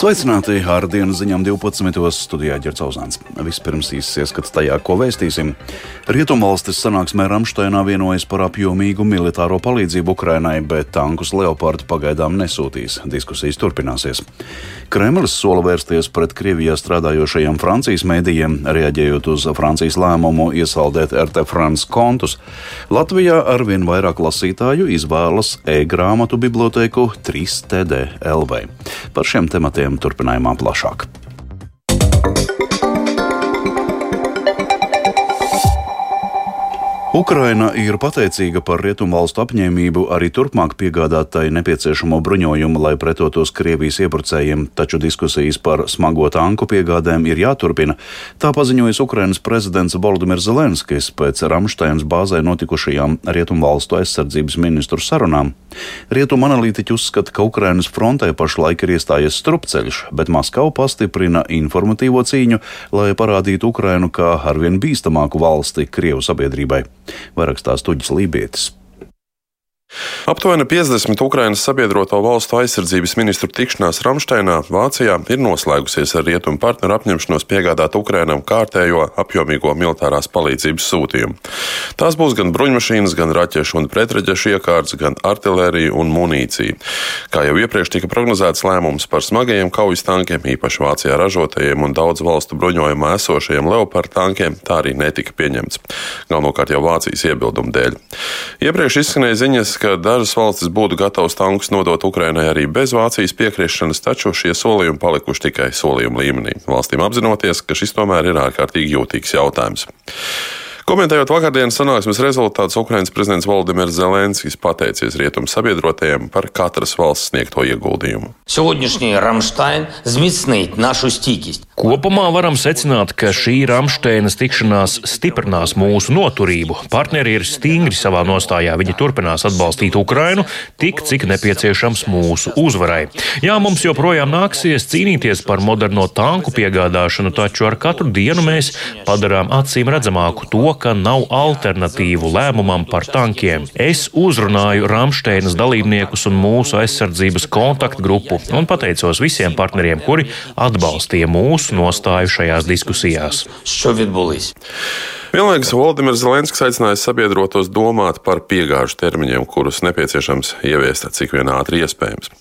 Sveicināti ar dienas ziņām 12. studijā Ģercauzāns. Vispirms īsts ieskats tajā, ko vēstīsim. Rietumvalstis sanāksmē Ramšteinā vienojas par apjomīgu militāro palīdzību Ukrainai, bet tankus Leopardu pagaidām nesūtīs. Diskusijas turpināsies. Kremlis sola vērsties pret Krievijā strādājošajiem Francijas mēdījiem, reaģējot uz Francijas lēmumu iesaldēt RT France kontus. Latvijā arvien vairāk lasītāju izvēlas e-grāmatu bibliotēku 3TD LV. Par šiem tematiem turpinājumā plašāk. Ukraina ir pateicīga par rietumvalstu apņēmību arī turpmāk piegādāt tai nepieciešamo bruņojumu, lai pretotos Krievijas iebrucējiem, taču diskusijas par smago tanku piegādēm ir jāturpina. Tā paziņojas Ukrainas prezidents Volodimirs Zelenskis pēc Ramšteinas bāzē notikušajām rietumvalstu aizsardzības ministru sarunām. Rietumu analītiķi uzskata, ka Ukrainas frontē pašlaik ir iestājies strupceļš, bet Maskava pastiprina informatīvo cīņu, lai parādītu Ukrainu kā arvien bīstamāku valsti Krievu sabiedrībai. Vairāk stāsta Tuģis Lībietis. Aptuveni 50 Ukrainas sabiedroto valstu aizsardzības ministru tikšanās Ramsteinā, Vācijā, ir noslēgusies ar rietumu partneru apņemšanos piegādāt Ukrainam kārtējo apjomīgo militārās palīdzības sūtījumu. Tās būs gan bruņmašīnas, gan raķešu un pretraķešu iekārtas, gan artilērija un munīcija. Kā jau iepriekš tika prognozēts lēmums par smagajiem kaujas tankiem, īpaši Vācijā ražotajiem un daudz valstu bruņojumā esošajiem Leopard tankiem, tā arī netika pieņemts. Galvenokārt jau Vācijas iebildumu dēļ. Iepriekš izskanēja ziņas, ka dažas valstis būtu gatavas tankus nodot Ukrainai arī bez Vācijas piekrišanas, taču šie solījumi palikuši tikai solījuma līmenī. Valstīm apzinoties, ka šis tomēr ir ārkārtīgi jūtīgs jautājums. Komentējot vakardienas sanāksmes rezultātus, Ukrainas prezidents Valdemirs Zelenskis pateicies rietumu sabiedrotajiem par katras valsts sniegto ieguldījumu. Kopumā varam secināt, ka šī Ramšteinas tikšanās stiprinās mūsu noturību. Partneri ir stingri savā nostājā. Viņi turpinās atbalstīt Ukrainu tik, cik nepieciešams mūsu uzvarai. Jā, mums joprojām nāksies cīnīties par moderno tanku piegādāšanu, taču ar katru dienu mēs padarām acīm redzamāku to, ka nav alternatīvu lēmumam par tankiem. Es uzrunāju Ramšteinas dalībniekus un mūsu aizsardzības kontaktgrupu un pateicos visiem partneriem, kuri atbalstīja mūsu nostāju šajās diskusijās. Vienlaikus Valdemirs Zelenskis aicināja sabiedrotos domāt par piegāžu termiņiem, kurus nepieciešams ieviest cik vien ātri iespējams.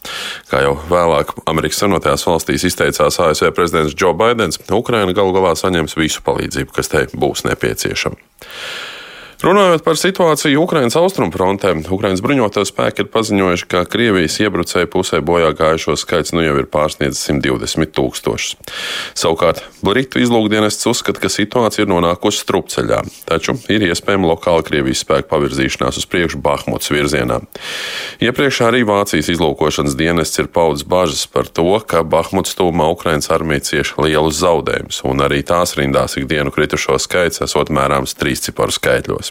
Kā jau vēlāk Amerikas Savienotajās valstīs izteicās ASV prezidents Joe Bidenis, Ukraina galu galā saņems visu palīdzību, kas tai būs nepieciešama. Runājot par situāciju Ukraiņas austrumfrontē, Ukraiņas bruņoto spēki ir paziņojuši, ka Krievijas iebrucēju pusē bojā gājušo skaits nu jau ir pārsniedzis 120 tūkstošus. Savukārt Britu izlūkdienests uzskata, ka situācija ir nonākusi strupceļā, taču ir iespējama lokāla Krievijas spēku pavirzīšanās uz priekšu Bahmutas virzienā. Iepriekš arī Vācijas izlūkošanas dienests ir paudzis bažas par to, ka Bahmutas tūmā Ukraiņas armija cieš lielus zaudējumus, un arī tās rindās ikdienu kritušo skaits esot mērāms trīs ciparu skaitļos.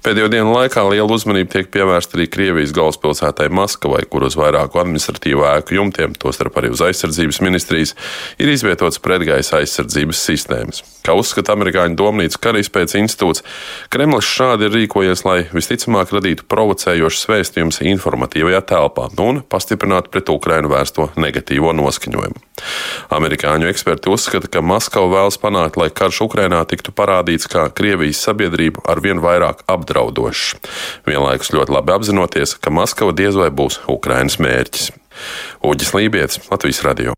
Pēdējo dienu laikā liela uzmanība tiek pievērsta arī Krievijas galvaspilsētai Maskavai, kur uz vairāku administratīvu ēku jumtiem, tostarp arī uz aizsardzības ministrijas, ir izvietotas pretgaisa aizsardzības sistēmas. Kā uzskata amerikāņu domnīcas karaizpētes institūts, Kremlis šādi ir rīkojies, lai visticamāk radītu provocējošus vēstījumus informatīvajā telpā un pastiprinātu pret Ukrainu vērsto negatīvo noskaņojumu. Amerikāņu eksperti uzskata, ka Maskava vēlas panākt, lai karš Ukrainā tiktu parādīts kā Krievijas sabiedrību arvien vairāk apdraudošs. Vienlaikus ļoti labi apzinoties, ka Maskava diez vai būs Ukrainas mērķis. Uģis Lībijams, Latvijas Radio.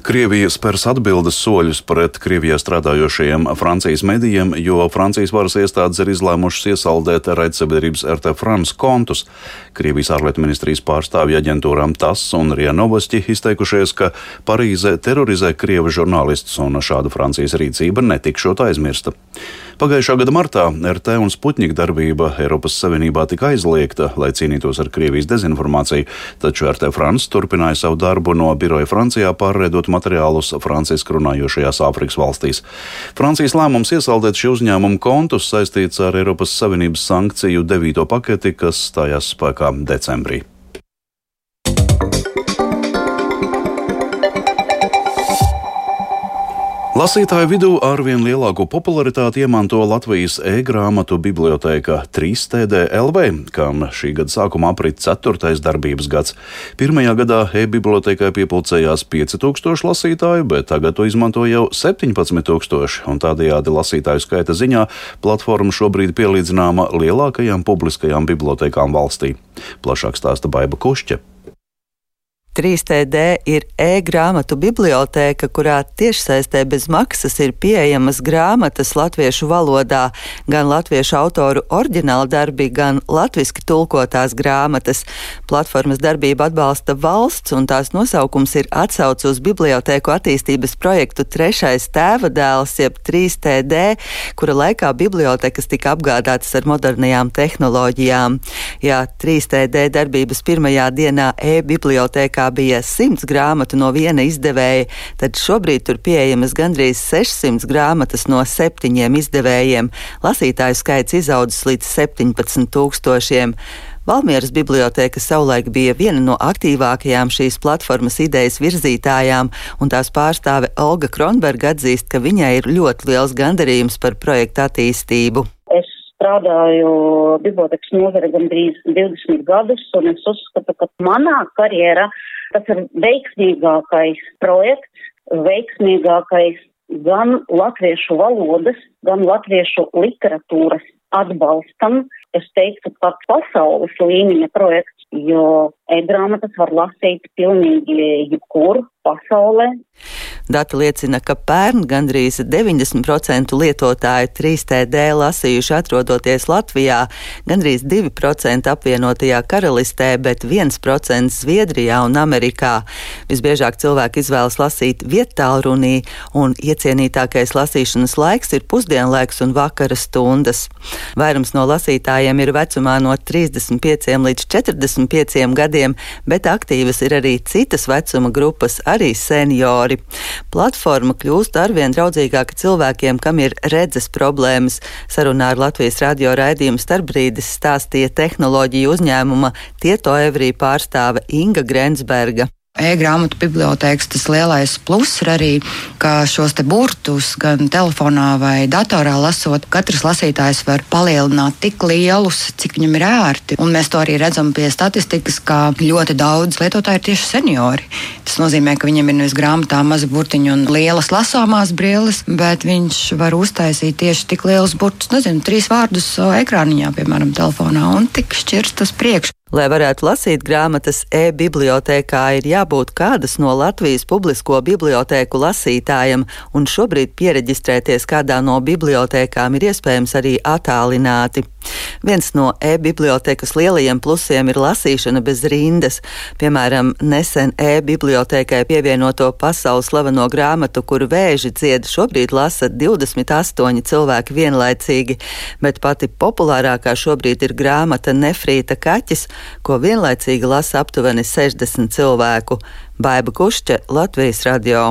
Krievija spērs atbildes soļus pret Krievijā strādājošajiem Francijas medijiem, jo Francijas varas iestādes ir izlēmušas iesaldēt raidsabiedrības RT France kontus. Krievijas ārlietu ministrijas pārstāvji aģentūrām TAS un RIA Novosti izteikušies, ka Parīze terorizē Krievu žurnālistus un šāda Francijas rīcība netikšot aizmirsta. Pagājušā gada martā RT un Sputņika darbība Eiropas Savienībā tika aizliegta, lai cīnītos ar Krievijas dezinformāciju, taču RT France turpināja savu darbu no biroja Francijā pārveidot materiālus franciski runājošajās Āfrikas valstīs. Francijas lēmums iesaldēt šī uzņēmuma kontus saistīts ar Eiropas Savienības sankciju devīto paketi, kas stājās spēkā decembrī. Lasītāju vidū arvien lielāko popularitāti iemanto Latvijas e-grāmatu biblioteka 3TDLV, kam šī gada sākumā aprit ceturtais darbības gads. Pirmajā gadā e-bibliotekai piepildījās 5000 lasītāju, bet tagad to izmanto jau 17000, un tādējādi lasītāju skaita ziņā platforma šobrīd pielīdzināma lielākajām publiskajām bibliotekām valstī. Plašāk stāsta Baiba Kušķa. 3TD ir e-grāmatu bibliotēka, kurā tiešsaistē bez maksas ir pieejamas grāmatas latviešu valodā, gan latviešu autoru oriģināla darbi, gan latviski tulkotās grāmatas. Platformas darbību atbalsta valsts, un tās nosaukums ir atsauc uz bibliotēku attīstības projektu Trešais tēva dēls, jeb 3TD, kura laikā bibliotekas tika apgādātas ar modernajām tehnoloģijām. Jā, 3TD darbības pirmajā dienā e-bibliotēkā laikā bija 100 grāmatu no viena izdevēja, tad šobrīd tur pieejamas gandrīz 600 grāmatas no septiņiem izdevējiem. Lasītāju skaits izaudzis līdz 17 tūkstošiem. Valmieras biblioteka savulaik bija viena no aktīvākajām šīs platformas idejas virzītājām, un tās pārstāve Olga Kronberga atzīst, ka viņai ir ļoti liels gandarījums par projektu attīstību. Strādāju bibliotekas nozare gandrīz 20 gadus, un es uzskatu, ka manā karjerā Tas ir veiksmīgākais projekts, veiksmīgākais gan latviešu valodas, gan latviešu literatūras atbalstam. Es teiktu, pat pasaules līmeņa projekts, jo e-grāmatas var lasīt pilnīgi jebkur pasaulē. Dati liecina, ka pērn gandrīz 90% lietotāju 3TD lasījuši atrodoties Latvijā, gandrīz 2% apvienotajā karalistē, bet 1% Zviedrijā un Amerikā. Visbiežāk cilvēki izvēlas lasīt vietālrunī, un iecienītākais lasīšanas laiks ir pusdienlaiks un vakara stundas. Vairums no lasītājiem ir vecumā no 35 līdz 45 gadiem, bet aktīvas ir arī citas vecuma grupas, arī seniori. Platforma kļūst arvien draudzīgāka cilvēkiem, kam ir redzes problēmas. Sarunā ar Latvijas radio raidījumu starpbrīdis stāstīja tehnoloģiju uzņēmuma Tieto Evrī pārstāve Inga Grensberga. E-grāmatu bibliotēkas tas lielais pluss ir arī, ka šos te burtus gan telefonā vai datorā lasot, katrs lasītājs var palielināt tik lielus, cik viņam ir ērti. Un mēs to arī redzam pie statistikas, ka ļoti daudz lietotāju ir tieši seniori. Tas nozīmē, ka viņam ir nevis grāmatā maza burtiņa un lielas lasāmās brilles, bet viņš var uztaisīt tieši tik lielus burtus, nezinu, trīs vārdus ekrāniņā, piemēram, telefonā, un tik šķirstas priekš. Lai varētu lasīt grāmatas e-bibliotēkā, ir jābūt kādas no Latvijas publisko bibliotēku lasītājam, un šobrīd pieregistrēties kādā no bibliotēkām ir iespējams arī attālināti. Viens no e-bibliotekas lielajiem plusiem ir lasīšana bez rindas. Piemēram, nesen e-bibliotēkai pievienoto pasaules slaveno grāmatu, kuru vēži dzied, šobrīd lasa 28 cilvēki vienlaicīgi, bet pati populārākā šobrīd ir grāmata Nefrīta kaķis, ko vienlaicīgi lasa aptuveni 60 cilvēku. Baiba Kušķe, Latvijas radio.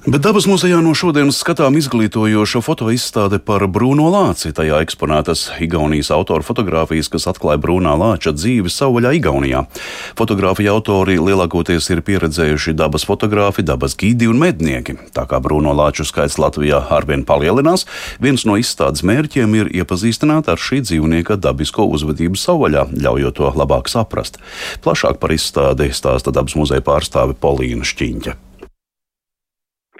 Bet dabas muzejā no šodienas skatām izglītojoša fotoizstāde par Brūno Lāci. Tajā eksponētas Igaunijas autora fotogrāfijas, kas atklāja Brūnā Lāča dzīvi savvaļā Igaunijā. Fotogrāfija autori lielākoties ir pieredzējuši dabas fotografi, dabas gidi un mednieki. Tā kā Brūno Lāču skaits Latvijā arvien palielinās, viens no izstādes mērķiem ir iepazīstināt ar šī dzīvnieka dabisko uzvedību savvaļā, ļaujot to labāk saprast. Plašāk par izstādi stāsta dabas muzeja pārstāve Polīna Šķiņķa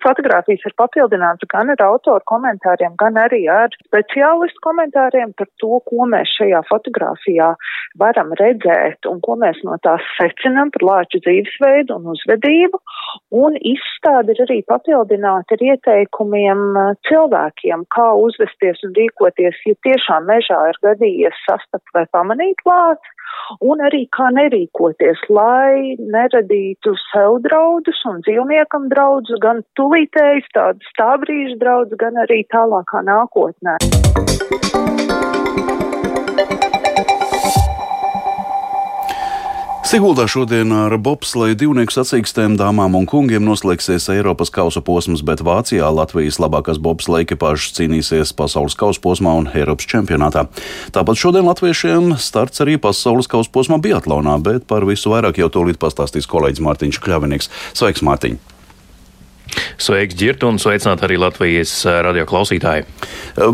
fotogrāfijas ir papildināts gan ar autoru komentāriem, gan arī ar speciālistu komentāriem par to, ko mēs šajā fotogrāfijā varam redzēt un ko mēs no tās secinam par lāču dzīvesveidu un uzvedību. Un izstāde ir arī papildināta ar ieteikumiem uh, cilvēkiem, kā uzvesties un rīkoties, ja tiešām mežā ir gadījies sastapt vai pamanīt lāci un arī kā nerīkoties, lai neradītu sev draudus un dzīvniekam draudus, gan tulītējs, tādu stābrīžu draudus, gan arī tālākā nākotnē. Siguldā šodien ar bobsleju divnieku sacīkstēm dāmām un kungiem noslēgsies Eiropas kausa posms, bet Vācijā Latvijas labākās bobsleja ekipāžas cīnīsies pasaules kausa posmā un Eiropas čempionātā. Tāpat šodien latviešiem starts arī pasaules kausa posmā Biatlonā, bet par visu vairāk jau tūlīt pastāstīs kolēģis Mārtiņš Kļavinieks. Sveiks, Mārtiņ! Sveiks, Girta, un sveicināt arī Latvijas eh, radio klausītāji.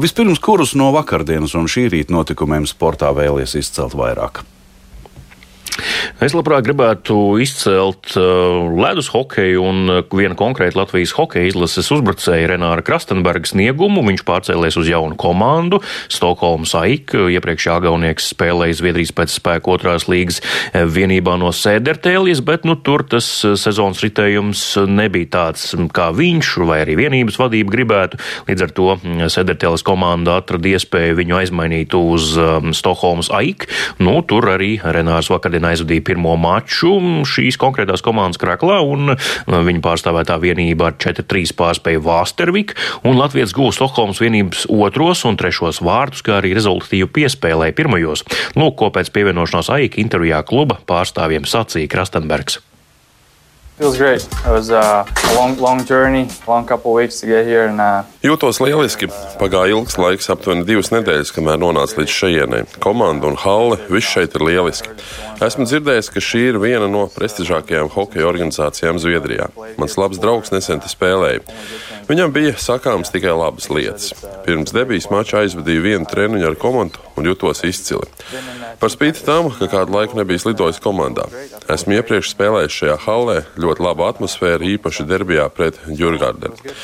Vispirms, kurus no vakardienas un šī rīta notikumiem sportā vēlies izcelt vairāk? Es labprāt gribētu izcelt uh, ledus hokeju un uh, vienu konkrētu Latvijas hokeja izlases uzbrucēju Renāra Krastenberga sniegumu. Viņš pārcēlies uz jaunu komandu Stokholmas AIK. Iepriekšējā gaunieks spēlēja Zviedrijas pēc spēka otrās līgas uh, vienībā no Sēdertēlijas, bet nu, tur tas sezonas ritējums nebija tāds, kā viņš vai arī vienības vadība gribētu. Līdz ar to mm, Sēdertēlijas komanda atrada iespēju viņu aizmainīt uz um, Stokholmas AIK. Nu, tur arī Renārs vakardien aizvadīja pirmo maču šīs konkrētās komandas kraklā, un uh, viņa pārstāvētā vienība ar 4-3 pārspēja Vāstervik, un Latvijas gūs Stokholmas vienības otros un trešos vārtus, kā arī rezultatīvu piespēlēja pirmajos. Lūk, ko pēc pievienošanās AIK intervijā kluba pārstāvjiem sacīja Krastenbergs. Feels great. It was uh, a long, long journey, long couple weeks to get here. And, uh, Jūtos lieliski. Pagāja ilgs laiks, aptuveni divas nedēļas, kamēr nonāca līdz šejienei. Komanda un halle, viss šeit ir lieliski. Esmu dzirdējis, ka šī ir viena no prestižākajām hokeja organizācijām Zviedrijā. Mans labs draugs nesen te spēlēja. Viņam bija sakāms tikai labas lietas. Pirms debijas mača aizvadīju vienu treniņu ar komandu un jutos izcili. Par spīti tam, ka kādu laiku nebija lidojis komandā. Esmu iepriekš spēlējis šajā hallē, ļoti laba atmosfēra, īpaši derbijā pret Jurgārdenu.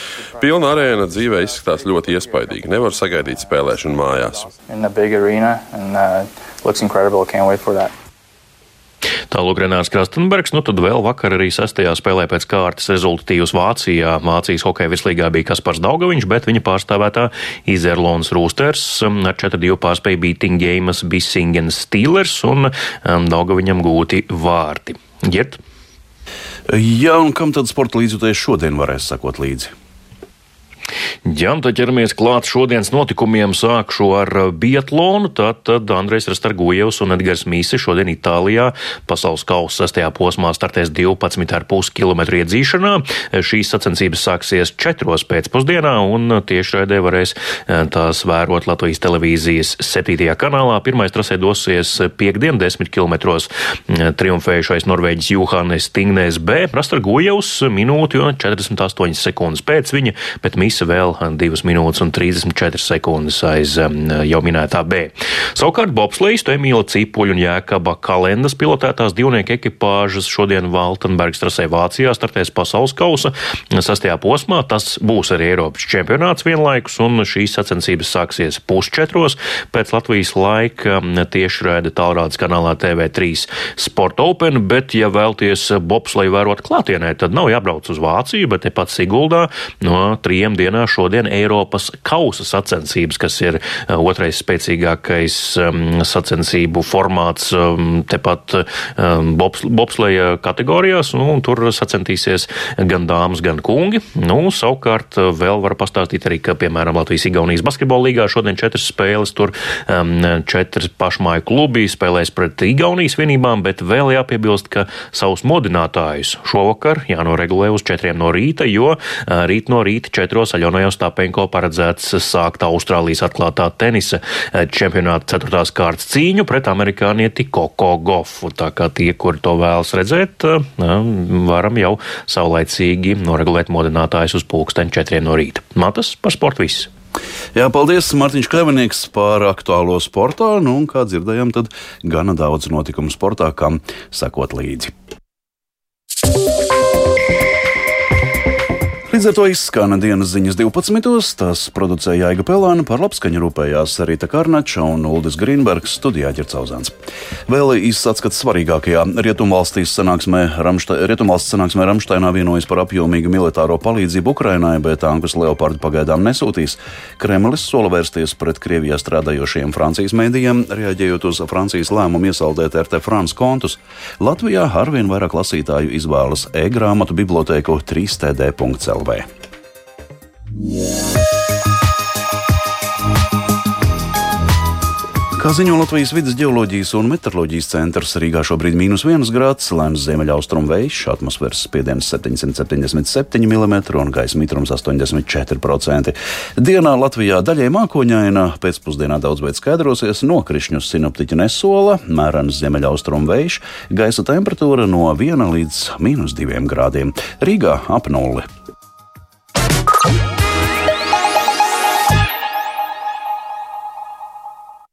Pilna arēna dzīvē izskatās ļoti iespaidīgi. Nevar sagaidīt spēlēšanu mājās. arena, and, uh, looks incredible. Can't wait for that. Tālāk Renārs Krastenbergs, nu tad vēl vakar arī sestajā spēlē pēc kārtas rezultatīvas Vācijā. Vācijas hokeja virslīgā bija Kaspars Daugaviņš, bet viņa pārstāvētā Izerlons Rūsters um, ar 4-2 pārspēja Beating Games Bissingen Steelers un um, Daugaviņam gūti vārti. Ģert? Jā, un kam tad sporta līdzjutējs šodien varēs sakot līdzi? Tad ķeramies klāt šodienas notikumiem. Sākšu ar uh, biatlonu. Tātad Andrejs Rastargujevs un Edgars Mīsi šodien Itālijā pasaules kausa sastajā posmā startēs 12,5 km iedzīšanā. Šīs sacensības sāksies 4. pēcpusdienā un tiešraidē varēs uh, tās vērot Latvijas televīzijas 7. kanālā. Pirmais trasē dosies piekdien 10 km triumfējušais Norvēģis Juhanes Tingnēs B. Rastargujevs minūti un 48 sekundes pēc viņa, bet Mīsi vēl 2 minūtes un 34 sekundes aiz jau minētā B. Savukārt bobslējas Emīla Cipuļa un Jēkaba Kalendas pilotētās divnieku ekipāžas šodien Valtenbergs trasē Vācijā startēs pasaules kausa sastajā posmā. Tas būs arī Eiropas čempionāts vienlaikus, un šīs sacensības sāksies pusčetros pēc Latvijas laika tiešraida tālrādes kanālā TV3 Sport Open, bet, ja vēlties bobsleju vērot klātienē, tad nav jābrauc uz Vāciju, bet tepat Siguldā no trijiem dienā šodien Eiropas kausa sacensības, kas ir uh, otrais spēcīgākais um, sacensību formāts um, tepat um, bobs, bobsleja kategorijās, nu, un tur sacentīsies gan dāmas, gan kungi. Nu, savukārt uh, vēl var pastāstīt arī, ka, piemēram, Latvijas-Igaunijas basketbola līgā šodien četras spēles, tur četras pašmāju klubi spēlēs pret Igaunijas vienībām, bet vēl jāpiebilst, ka savus modinātājus šovakar jānoregulē uz četriem no rīta, jo uh, rīt no rīta četros Aļonai Ostāpenko paredzēts sākt Austrālijas atklātā tenisa čempionāta ceturtās kārtas cīņu pret amerikānieti Koko Gofu. Tā kā tie, kuri to vēlas redzēt, varam jau saulaicīgi noregulēt modinātājus uz pulksteņu četriem no rīta. Matas par sportu viss. Jā, paldies, Mārtiņš Kļavinieks par aktuālo sportā. Nu, kā dzirdējām, tad gana daudz notikumu sportā, kam sekot līdzi. Līdz ar to izskan dienas ziņas 12. Tās producēja Jaiga Pelāna, par labskaņu rūpējās Rīta Karnača un Uldis Grīnbergs studijā Ģercauzāns. Vēl īsts atskats svarīgākajā rietumvalstīs sanāksmē, Ramšta, rietumvalsts sanāksmē Ramšteinā vienojas par apjomīgu militāro palīdzību Ukrainai, bet tankus Leopardu pagaidām nesūtīs. Kremlis sola vērsties pret Krievijā strādājošiem Francijas mēdījiem, reaģējot uz Francijas lēmumu iesaldēt RT France kontus. Latvijā arvien vairāk lasītāju izvēlas e-grāmatu bibliotēku 3td.cl. LV. Kā ziņo Latvijas vidas geoloģijas un meteoroloģijas centrs, Rīgā šobrīd ir mīnus 1 grāds, lēns ziemeļaustrumu vējš, atmosfēras spiediens 777 mm un gaisa mitrums 84%. Dienā Latvijā daļai mākoņaina, pēcpusdienā daudz vietā skaidrosies, nokrišņus sinoptiķi nesola, mērens ziemeļaustrumu vējš, gaisa temperatūra no 1 līdz 2 grādiem. Rīgā ap nulli.